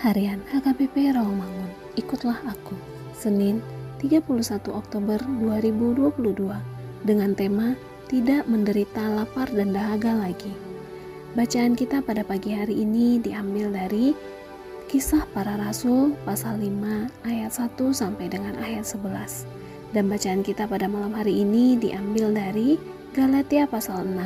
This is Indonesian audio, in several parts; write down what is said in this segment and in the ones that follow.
Harian HKBP Rawamangun. Ikutlah aku. Senin, 31 Oktober 2022 dengan tema Tidak menderita lapar dan dahaga lagi. Bacaan kita pada pagi hari ini diambil dari Kisah Para Rasul pasal 5 ayat 1 sampai dengan ayat 11. Dan bacaan kita pada malam hari ini diambil dari Galatia pasal 6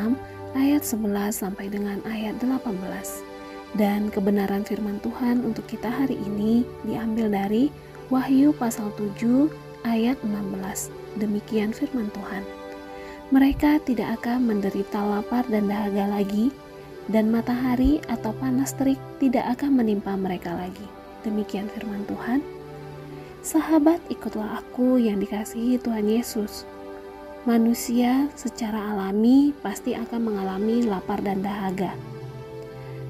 ayat 11 sampai dengan ayat 18. Dan kebenaran firman Tuhan untuk kita hari ini diambil dari Wahyu pasal 7 ayat 16. Demikian firman Tuhan. Mereka tidak akan menderita lapar dan dahaga lagi, dan matahari atau panas terik tidak akan menimpa mereka lagi. Demikian firman Tuhan. Sahabat, ikutlah aku yang dikasihi Tuhan Yesus. Manusia secara alami pasti akan mengalami lapar dan dahaga.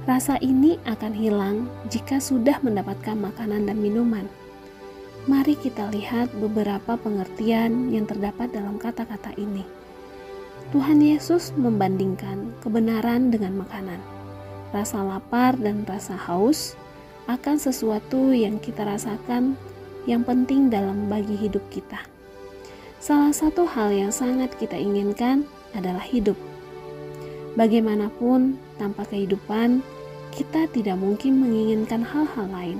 Rasa ini akan hilang jika sudah mendapatkan makanan dan minuman. Mari kita lihat beberapa pengertian yang terdapat dalam kata-kata ini. Tuhan Yesus membandingkan kebenaran dengan makanan. Rasa lapar dan rasa haus akan sesuatu yang kita rasakan yang penting dalam bagi hidup kita. Salah satu hal yang sangat kita inginkan adalah hidup. Bagaimanapun, tanpa kehidupan, kita tidak mungkin menginginkan hal-hal lain.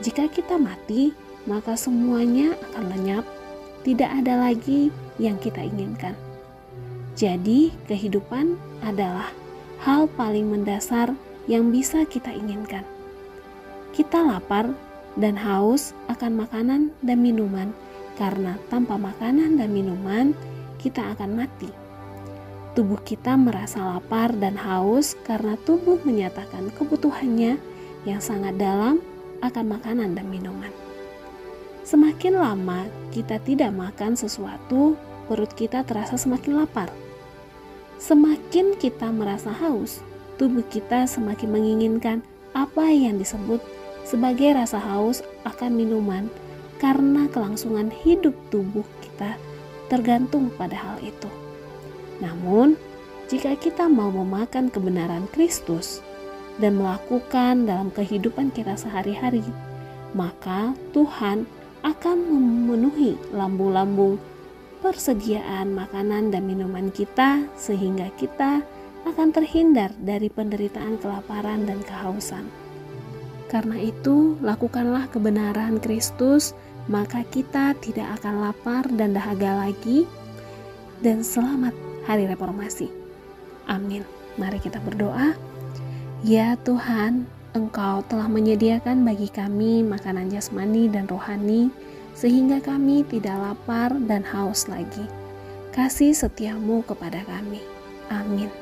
Jika kita mati, maka semuanya akan lenyap, tidak ada lagi yang kita inginkan. Jadi, kehidupan adalah hal paling mendasar yang bisa kita inginkan. Kita lapar dan haus akan makanan dan minuman, karena tanpa makanan dan minuman kita akan mati. Tubuh kita merasa lapar dan haus karena tubuh menyatakan kebutuhannya yang sangat dalam akan makanan dan minuman. Semakin lama kita tidak makan sesuatu, perut kita terasa semakin lapar. Semakin kita merasa haus, tubuh kita semakin menginginkan apa yang disebut sebagai rasa haus akan minuman karena kelangsungan hidup tubuh kita tergantung pada hal itu. Namun, jika kita mau memakan kebenaran Kristus dan melakukan dalam kehidupan kita sehari-hari, maka Tuhan akan memenuhi lambung-lambung persediaan makanan dan minuman kita sehingga kita akan terhindar dari penderitaan kelaparan dan kehausan. Karena itu, lakukanlah kebenaran Kristus, maka kita tidak akan lapar dan dahaga lagi, dan selamat Hari Reformasi. Amin. Mari kita berdoa. Ya Tuhan, Engkau telah menyediakan bagi kami makanan jasmani dan rohani sehingga kami tidak lapar dan haus lagi. Kasih setiamu kepada kami. Amin.